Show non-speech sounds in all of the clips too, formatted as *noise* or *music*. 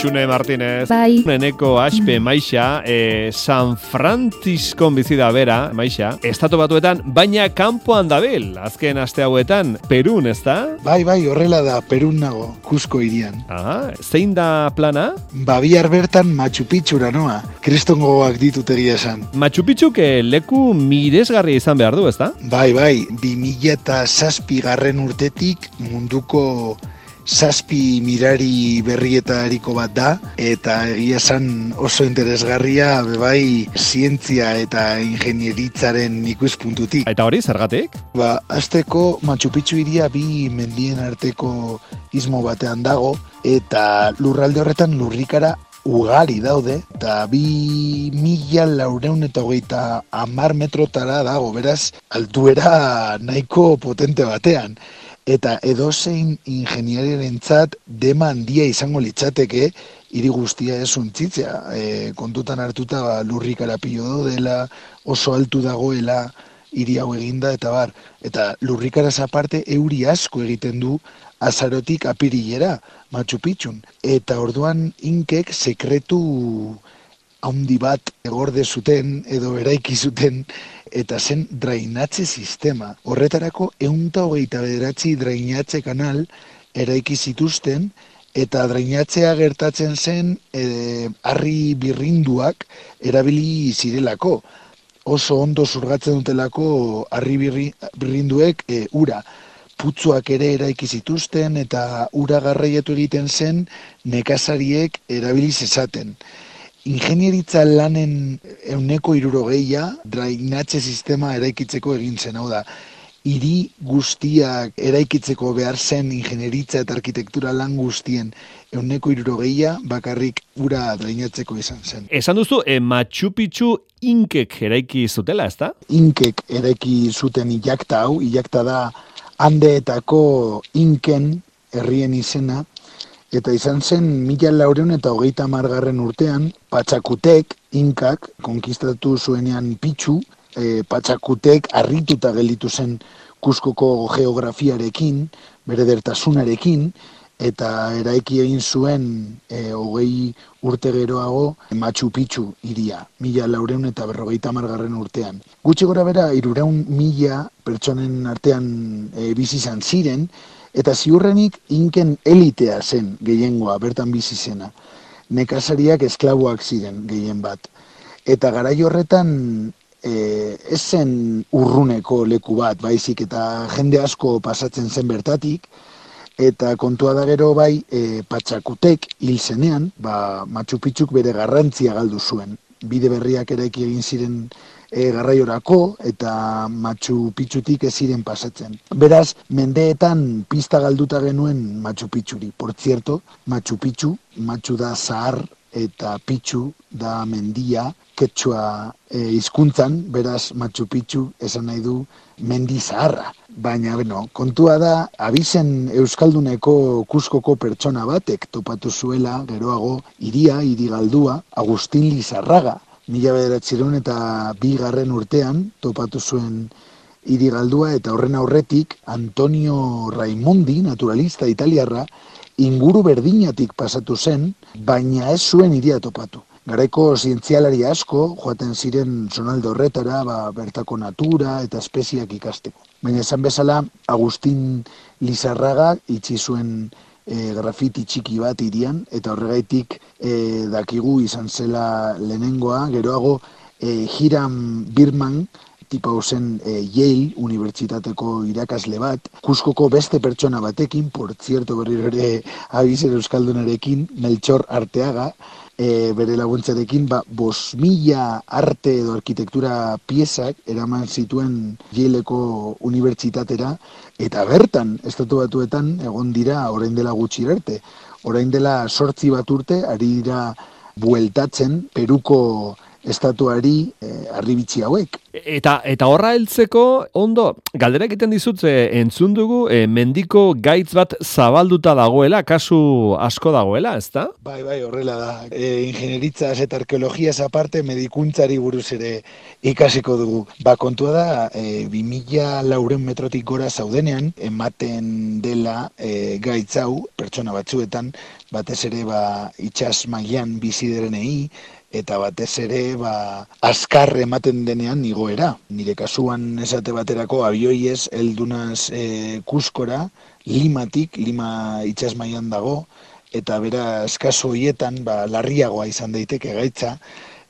Xune Martinez. Bai. Neneko aspe maixa, e, San Francisco bizi da bera, maixa, estatu batuetan, baina kanpoan dabil, azken aste hauetan, Perun, ez da? Bai, bai, horrela da, Perun nago, Kusko irian. Aha, zein da plana? Ba, bihar bertan Machu Picchura noa, kristongoak ditut egia esan. Machu Picchuk leku miresgarria izan behar du, ez da? Bai, bai, 2000 eta zazpi garren urtetik munduko zazpi mirari berrietariko bat da, eta egia esan oso interesgarria, bebai, zientzia eta ingenieritzaren ikuspuntutik. Eta hori, zergatik? Ba, azteko Machu Picchu iria bi mendien arteko ismo batean dago, eta lurralde horretan lurrikara ugari daude, eta bi mila laureun eta hogeita amar metrotara dago, beraz, altuera nahiko potente batean. Eta edozein ingeniariarentzat dema handia izango litzateke hiri guztia ez untzitzea. E, kontutan hartuta ba, lurrikara pilo dela, oso altu dagoela, hiri hau eginda eta bar. Eta lurrikaraz aparte euri asko egiten du azarotik apirilera, Machu Picchun. Eta orduan inkek sekretu handi bat egorde zuten edo eraiki zuten eta zen drainatze sistema. Horretarako eunta hogeita bederatzi drainatze kanal eraiki zituzten eta drainatzea gertatzen zen e, harri birrinduak erabili zirelako. Oso ondo zurgatzen dutelako harri birri, birrinduek e, ura putzuak ere eraiki zituzten eta ura garraietu egiten zen nekazariek erabiliz esaten. Ingenieritza lanen euneko irurogeia drainatze sistema eraikitzeko egin zen, hau da, hiri guztiak eraikitzeko behar zen ingenieritza eta arkitektura lan guztien euneko irurogeia bakarrik ura drainatzeko izan zen. Esan duzu, e, Machu Picchu inkek eraiki zutela, ez da? Inkek eraiki zuten iakta hau, iakta da handeetako inken herrien izena, eta izan zen mila laureun eta hogeita margarren urtean, patxakutek, inkak, konkistatu zuenean pitxu, e, patxakutek harrituta gelitu zen kuskoko geografiarekin, bere dertasunarekin, eta eraiki egin zuen e, hogei urte geroago Machu Picchu iria, mila laureun eta berrogeita margarren urtean. Gutxi gora bera, irureun mila pertsonen artean e, bizi izan ziren, eta ziurrenik inken elitea zen gehiengoa, bertan bizi zena. Nekazariak esklaboak ziren gehien bat. Eta garai horretan e, ez zen urruneko leku bat, baizik eta jende asko pasatzen zen bertatik, eta kontua da gero bai e, patxakutek hil zenean, ba, Machu Picchuk bere garrantzia galdu zuen. Bide berriak eraiki egin ziren e, garraiorako eta Machu Picchutik ez ziren pasatzen. Beraz, mendeetan pista galduta genuen Machu Picchuri. Por cierto, Machu Picchu, Machu da zahar eta Picchu da mendia, ketxua e, izkuntzan, beraz Machu Picchu esan nahi du mendi zaharra. Baina, bueno, kontua da, abizen Euskalduneko kuskoko pertsona batek topatu zuela, geroago, iria, iri galdua, Agustin Lizarraga, mila bederatzireun eta bi garren urtean topatu zuen hiri galdua eta horren aurretik Antonio Raimondi, naturalista italiarra, inguru berdinatik pasatu zen, baina ez zuen iria topatu. Garaiko zientzialari asko joaten ziren zonalde horretara, ba, bertako natura eta espeziak ikasteko. Baina esan bezala, Agustin Lizarraga itxi zuen e, grafiti txiki bat irian, eta horregaitik e, dakigu izan zela lehenengoa, geroago e, Hiram Birman, tipa zen e, Yale Unibertsitateko irakasle bat, kuskoko beste pertsona batekin, por zierto berri ere *laughs* abizer euskaldunarekin, Melchor Arteaga, e, bere laguntzarekin, ba, bos mila arte edo arkitektura piezak eraman zituen Yaleko unibertsitatera, eta bertan, estatu batuetan, egon dira orain dela gutxi arte. Orain dela sortzi bat urte, ari dira bueltatzen Peruko estatuari e, arribitzi hauek. Eta eta horra heltzeko ondo galdera egiten dizut e, entzun dugu e, mendiko gaitz bat zabalduta dagoela, kasu asko dagoela, ezta? Bai, bai, horrela da. E, ingenieritzaz eta arkeologiaz aparte medikuntzari buruz ere ikasiko dugu. Ba, kontua da, e, 2000 lauren metrotik gora zaudenean, ematen dela e, gaitz hau, pertsona batzuetan, batez ere ba, itxas mailan bizi eta batez ere ba, azkar ematen denean igoera. Nire kasuan esate baterako abioiez eldunaz e, kuskora, limatik, lima itxasmaian dago, eta bera eskaso hoietan ba, larriagoa izan daiteke gaitza,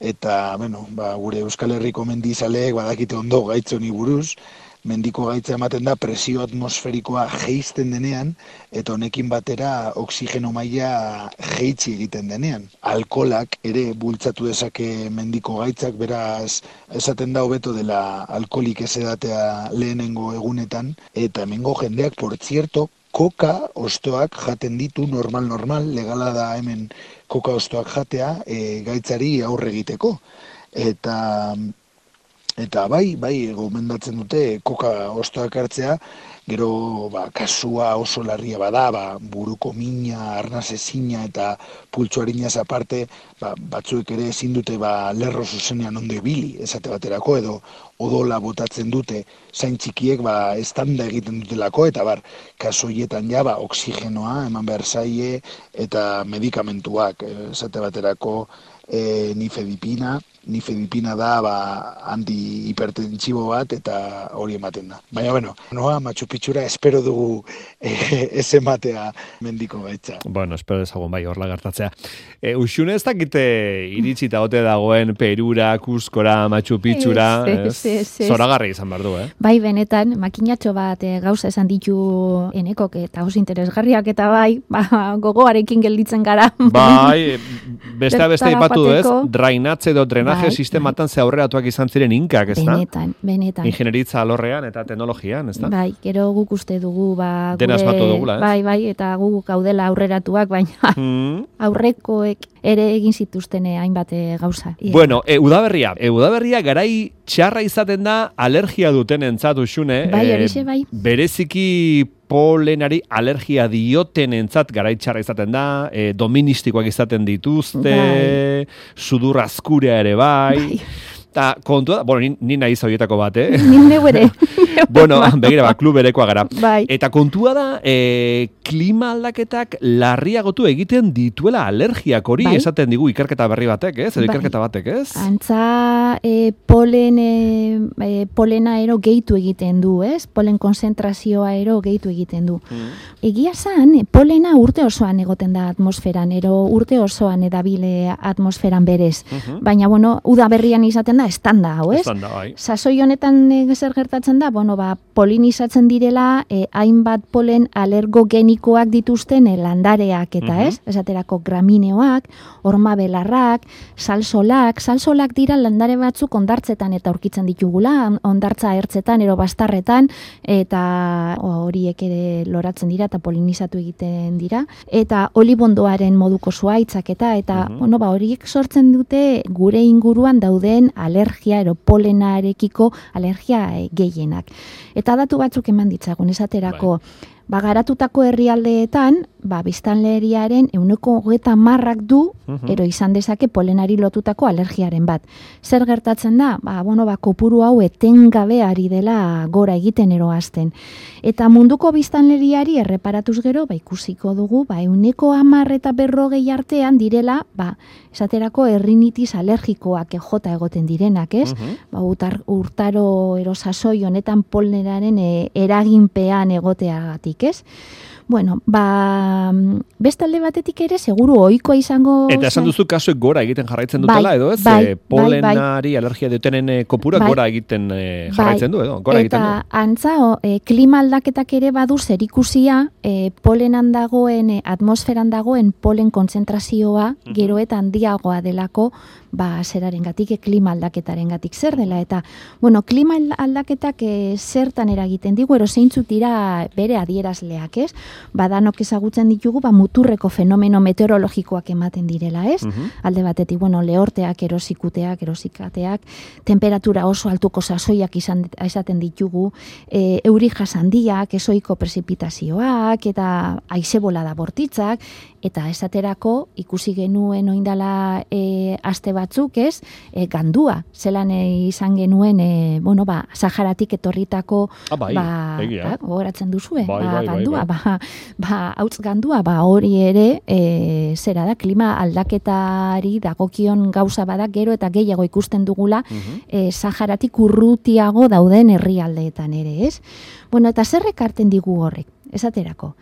eta bueno, ba, gure Euskal Herriko mendizaleek badakite ondo gaitzoni buruz, mendiko gaitza ematen da presio atmosferikoa geizten denean eta honekin batera oksigeno maila jeitsi egiten denean. Alkolak ere bultzatu dezake mendiko gaitzak beraz esaten da hobeto dela alkolik ez edatea lehenengo egunetan eta hemengo jendeak por cierto koka ostoak jaten ditu normal normal legala da hemen koka ostoak jatea e, gaitzari aurre egiteko eta Eta bai, bai, gomendatzen dute koka ostoak hartzea, gero ba, kasua oso larria bada, ba, buruko mina, arnaz ezina eta pultsu harinaz aparte, ba, batzuek ere ezin dute ba, lerro zuzenean ondo ibili, esate baterako, edo odola botatzen dute. Zain txikiek ba, estanda egiten dutelako, eta bar, kasoietan ja, ba, oksigenoa, eman behar zaie, eta medikamentuak, esate baterako, e, nifedipina, nifedipina da ba, anti hipertensibo bat eta hori ematen da. Baina bueno, noa Machu Picchura espero dugu e, ez ematea mendiko gaitza. Bueno, espero dezagun bai horla gertatzea. E, Uxune ez dakite iritsi eta ote dagoen Perura, Kuskora, Machu Picchura, zora garri izan behar du, eh? Bai, benetan, makinatxo bat e, gauza esan ditu enekok eta oso interesgarriak eta bai, ba, gogoarekin gelditzen gara. Bai, *laughs* beste beste ipatu ez, drainatze edo drenaje bai, sistematan ze aurreratuak izan ziren inkak, ez da? Benetan, benetan. Ingenieritza alorrean eta teknologian, ez da? Bai, gero guk uste dugu, ba... Batu dugula, ez? Bai, bai, eta guk gaudela aurreratuak, baina mm. *laughs* aurrekoek ere egin zituzten hainbat eh, gauza. Bueno, e, udaberria. E, udaberria garai txarra izaten da alergia duten entzatu xune. Bai, horixe, bai. Bereziki polenari alergia dioten entzat garaitxarra izaten da, e, doministikoak izaten dituzte, bai. sudur azkurea ere bai. bai. Ta kontua, bueno, ni, ni nahi zauietako bat, eh? Ni nebere. *laughs* *laughs* bueno, begira, ba, klub berekoa gara. Bai. Eta kontua da, e, klima aldaketak larriagotu egiten dituela alergiak hori bai. esaten digu ikerketa berri batek, ez? Edo bai. ikerketa batek, ez? Antza, e, polen, e, polena ero gehitu egiten du, ez? Polen konzentrazioa ero gehitu egiten du. Mm. Egia zan, polena urte osoan egoten da atmosferan, ero urte osoan edabile atmosferan berez. Mhm. Baina, bueno, uda berrian izaten da estanda, hau, ez? Estanda, bai. Sasoi honetan e, zer gertatzen da, bueno, ba, polinizatzen direla, e, hainbat polen alergogenikoak dituzten e, landareak, eta mm ez? Esaterako gramineoak, orma belarrak, salsolak, salsolak dira landare batzuk ondartzetan eta aurkitzen ditugula, ondartza ertzetan, ero bastarretan, eta horiek ere loratzen dira eta polinizatu egiten dira. Eta olibondoaren moduko zuaitzak eta, eta, mm bueno, ba, horiek sortzen dute gure inguruan dauden alergia ero polenarekiko alergia e, gehienak. Eta datu batzuk eman ditzagun esaterako bai. Ba, garatutako herrialdeetan, ba, biztanleriaren euneko hogeta marrak du, mhm. ero izan dezake polenari lotutako alergiaren bat. Zer gertatzen da? Ba, bueno, ba, kopuru hau etengabe ari dela gora egiten eroazten. Eta munduko biztanleriari erreparatuz gero, ba, ikusiko dugu, ba, euneko amar eta berrogei artean direla, ba, esaterako errinitis alergikoak jota egoten direnak, ez? Mhm. Ba, utar, urtaro erosasoi honetan polneraren e, eraginpean egoteagatik ez? Bueno, ba, bestalde batetik ere, seguru ohikoa izango... Eta esan duzu kasuek gora egiten jarraitzen dutela, bai, edo ez? Bai, e, polenari, bai, alergia dutenen e, kopura gora egiten e, jarraitzen du, edo? Gora eta antza, o, e, klima aldaketak ere badu zer ikusia, e, polenan dagoen, e, atmosferan dagoen polen kontzentrazioa, gero eta handiagoa delako, ba, zeraren gatik, klima aldaketaren gatik zer dela, eta, bueno, klima aldaketak e, zertan eragiten digu, ero zeintzuk dira bere adierazleak, ez? Badanok ezagutzen ditugu, ba, muturreko fenomeno meteorologikoak ematen direla, ez? Mhm. Alde batetik, bueno, lehorteak, erosikuteak, erosikateak, temperatura oso altuko sasoiak izan, izaten ditugu, e, euri jasandiak, esoiko prezipitazioak, eta aizebola da bortitzak, eta esaterako ikusi genuen oindala e, aste batzuk, ez? E, gandua, zelan e, izan genuen, e, bueno, ba, Saharatik etorritako, Ah, bai, ba, egia. ba, gogoratzen duzue, Bai, ba, bai, bai, gandua, bai. ba, ba, hautz gandua, ba, hori ere, e, zera da, klima aldaketari dagokion gauza badak gero eta gehiago ikusten dugula, Mhm. e, Saharatik urrutiago dauden herrialdeetan ere, ez? Bueno, eta zer ekarten digu horrek, esaterako,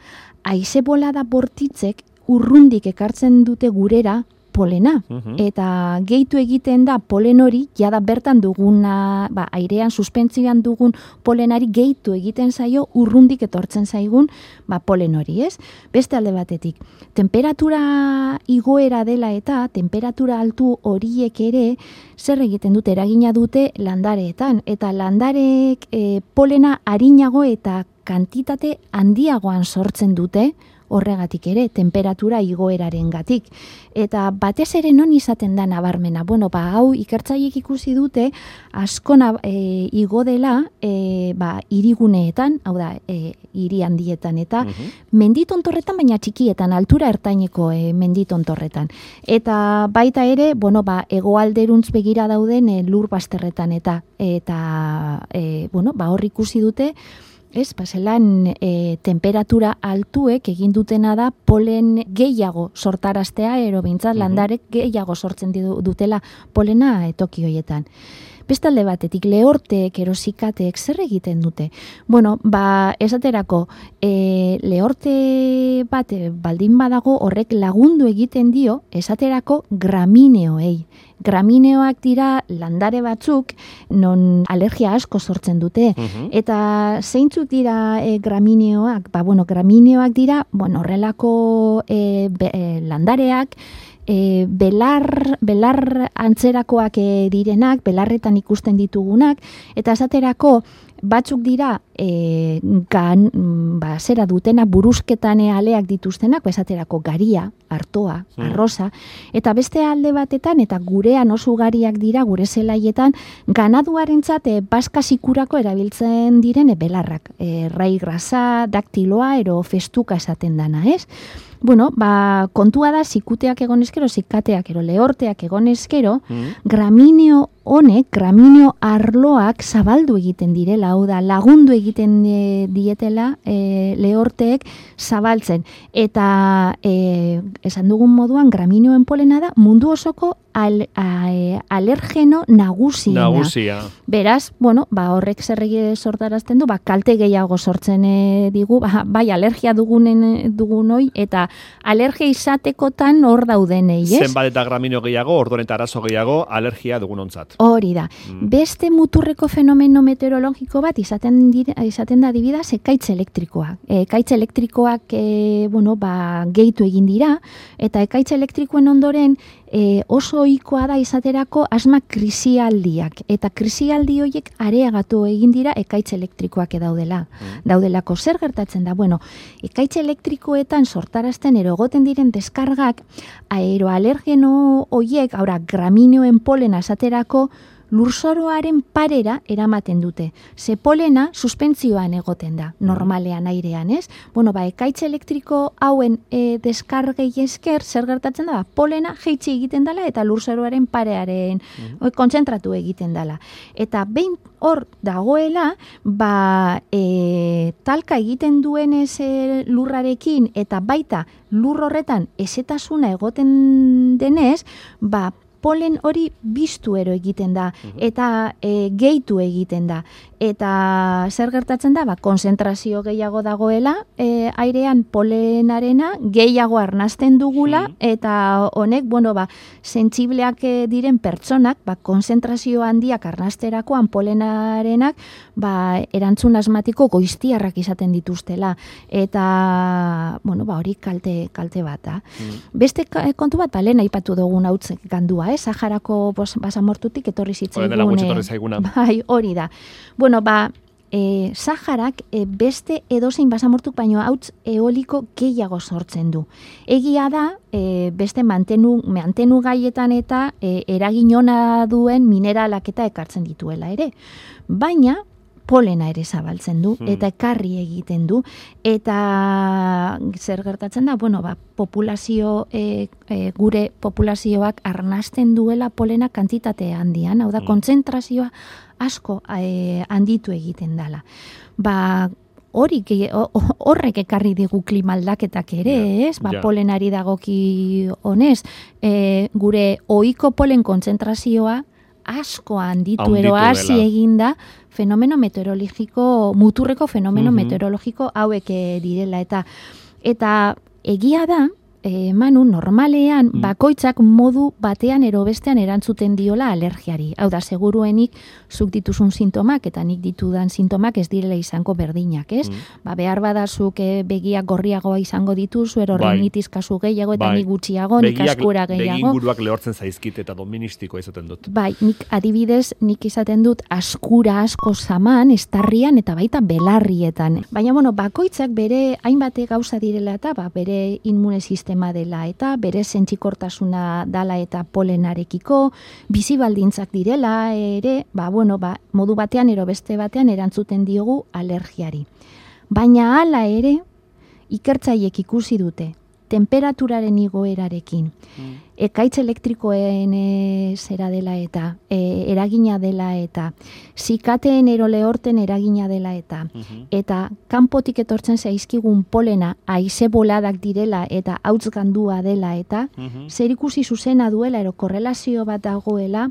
haize bolada bortitzek urrundik ekartzen dute gurera polena, Mhm. eta gehitu egiten da polen hori, jada bertan duguna, ba, airean suspentzioan dugun polenari gehitu egiten zaio urrundik etortzen zaigun ba, polen hori, ez? Beste alde batetik, temperatura igoera dela eta temperatura altu horiek ere zer egiten dute eragina dute landareetan eta landarek e, polena harinago eta kantitate handiagoan sortzen dute horregatik ere, temperatura igoeraren gatik. Eta batez ere non izaten da nabarmena. Bueno, ba, hau ikertzaiek ikusi dute, asko na, e, igo dela e, ba, iriguneetan, hau da, e, hiri handietan, eta Mhm. menditontorretan, baina txikietan, altura ertaineko e, menditontorretan. Eta baita ere, bueno, ba, egoalderuntz begira dauden e, lur bazterretan, eta, eta e, bueno, ba, hor ikusi dute, Ez, paselan e, temperatura altuek egin dutena da polen gehiago sortaraztea, ero bintzat Mhm. landarek gehiago sortzen dutela polena etoki hoietan. Beste alde batetik, lehorteek, erosikateek, zer egiten dute? Bueno, ba, esaterako, e, lehorte bat e, baldin badago horrek lagundu egiten dio, esaterako gramineoei. Gramineoak dira landare batzuk non alergia asko sortzen dute. Mhm. Eta zeintzuk dira e, gramineoak? Ba, bueno, gramineoak dira, bueno, horrelako e, be, e, landareak, e, belar, belar antzerakoak e, direnak, belarretan ikusten ditugunak, eta esaterako batzuk dira e, gan, mm, ba, zera dutena buruzketan aleak dituztenak, ba, esaterako garia, artoa, Mm. arroza, eta beste alde batetan, eta gurean oso ugariak dira, gure zelaietan, ganaduarentzat e, baska erabiltzen diren e, belarrak. E, rai grasa, daktiloa, ero festuka esaten dana, ez? Bueno, ba, kontua da, zikuteak egon eskero, zikateak ero, lehorteak egon eskero, Mhm. gramineo honek, gramineo arloak zabaldu egiten direla, hau da, lagundu egiten e, dietela e, lehorteek zabaltzen. Eta e, esan dugun moduan, gramineoen polena da mundu osoko al, a, alergeno nagusiena. Nagusia. Beraz, bueno, ba, horrek zerregi sortarazten du, ba, kalte gehiago sortzen e, digu, ba, bai alergia dugunen dugunoi, eta alergia izatekotan hor daudenei, ez? Zenbat eta gramino gehiago, orduan eta arazo gehiago, alergia dugunontzat. Hori da. Mm. Beste muturreko fenomeno meteorologiko bat izaten dira, izaten da adibidez ekaitz elektrikoak. E, ekaitz elektrikoak e, bueno, ba, gehitu egin dira eta ekaitz elektrikoen ondoren e, oso ohikoa da izaterako asma krisialdiak eta krisialdi horiek areagatu egin dira ekaitz elektrikoak daudela. Mm. Daudelako zer gertatzen da? Bueno, ekaitz elektrikoetan sortarazten erogoten diren deskargak aeroalergeno hoiek, aura gramineoen polena esaterako lurzoroaren parera eramaten dute. Ze polena suspentzioan egoten da, normalean airean, ez? Bueno, ba, ekaitz elektriko hauen e, deskargei esker, zer gertatzen da? Polena jeitsi egiten dela eta lurzoroaren parearen mm kontzentratu egiten dela. Eta behin hor dagoela, ba, e, talka egiten duenez e, lurrarekin eta baita lur horretan esetasuna egoten denez, ba, polen hori biztu ero egiten da eta e, gehitu egiten da. Eta zer gertatzen da, ba, konzentrazio gehiago dagoela, e, airean polenarena gehiago arnasten dugula, Mhm. eta honek, bueno, ba, sentsibleak eh, diren pertsonak, ba, konzentrazio handiak arnasterakoan polenarenak, ba, erantzun asmatiko goiztiarrak izaten dituztela. Eta, bueno, ba, hori kalte, kalte bat, da. Mm. Beste kontu bat, ba, lehen aipatu dugun hau gandua, eh? Saharako bos, basamortutik etorri dela zitzaigun. gutxi eh, etorri zaiguna. *laughs* Bai, hori da. Bueno, ba, e, Saharak e, beste edozein basamortuk baino hautz eoliko gehiago sortzen du. Egia da, e, beste mantenu, mantenu gaietan eta e, eragin ona duen mineralak eta ekartzen dituela ere. Baina, polena ere zabaltzen du, Hmm. eta ekarri egiten du, eta zer gertatzen da, bueno, ba, populazio, e, e, gure populazioak arnasten duela polena kantitate handian, hau da, Hmm. kontzentrazioa asko e, handitu egiten dala. Ba, hori horrek ekarri digu klima aldaketak ere, Ja, ez? Ba, ja. polenari dagoki honez, e, gure ohiko polen kontzentrazioa asko handitu Handitu ero hasi eginda fenomeno meteorologiko, muturreko fenomeno Mhm. meteorologiko hauek eh, direla eta eta egia da eh, Manu, normalean Mm. bakoitzak modu batean ero bestean erantzuten diola alergiari. Hau da, seguruenik zuk dituzun sintomak eta nik ditudan sintomak ez direla izango berdinak, ez? Mm. Ba, behar badazuk eh, begiak gorriagoa izango dituzu, ero Bai. rinitis kasu gehiago eta Bai. nik gutxiago, nik askura gehiago. inguruak lehortzen zaizkit eta doministikoa izaten dut. Bai, nik adibidez, nik izaten dut askura asko saman, estarrian eta baita belarrietan. Baina, bueno, bakoitzak bere hainbate gauza direla eta ba, bere inmune sistema dela eta bere sentzikortasuna dala eta polenarekiko, bizi baldintzak direla ere, ba, bueno, ba, modu batean ero beste batean erantzuten diogu alergiari. Baina hala ere, ikertzaiek ikusi dute, temperaturaren igoerarekin, ekaitz elektrikoen e, zera dela eta, e, eragina dela eta, zikateen ero lehorten eragina dela eta, eta kanpotik etortzen zaizkigun polena aize boladak direla eta hauts gandua dela eta, zer ikusi zuzena duela ero korrelazio bat dagoela,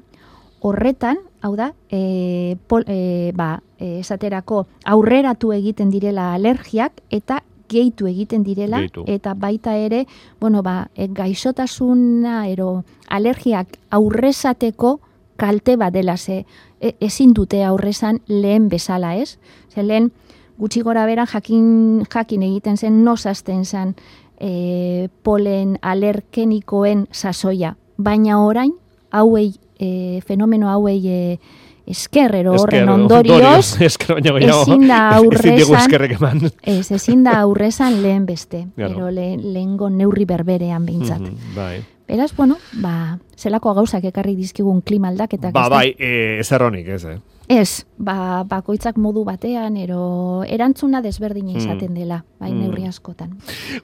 horretan, hau da, e, pol, e, ba, esaterako aurreratu egiten direla alergiak eta gehitu egiten direla Gehitu. eta baita ere, bueno, ba, e, gaixotasuna ero alergiak aurrezateko kalte bat dela ze e, ezin dute aurrezan lehen bezala, ez? Ze lehen gutxi gora bera jakin, jakin egiten zen nosazten zen e, polen alergenikoen sasoia. Baina orain, hauei, e, fenomeno hauei e, eskerrero horren ondorioz, *laughs* Esker baina gehiago. ezin da aurrezan- ez, ezin da aurrezan lehen beste, Claro. pero le, lehengo neurri berberean behintzat. Mhm, Bai. Beraz, bueno, ba, zelako gauzak ekarri dizkigun klima aldaketak. Ba, bai, e, ez erronik, ez, eh? Ez, ba, bakoitzak modu batean, ero erantzuna desberdina hmm. izaten dela, bai mm. neurri askotan.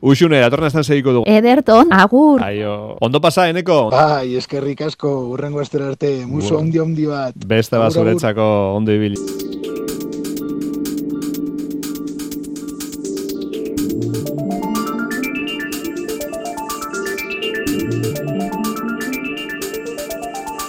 Uxune, datorren azten segiko dugu. Ederton, agur. Aio, ondo pasa, eneko? Bai, eskerrik asko, urrengo astera arte, muso ondi ondi bat. Beste bat zuretzako ondo ibili. Thank you.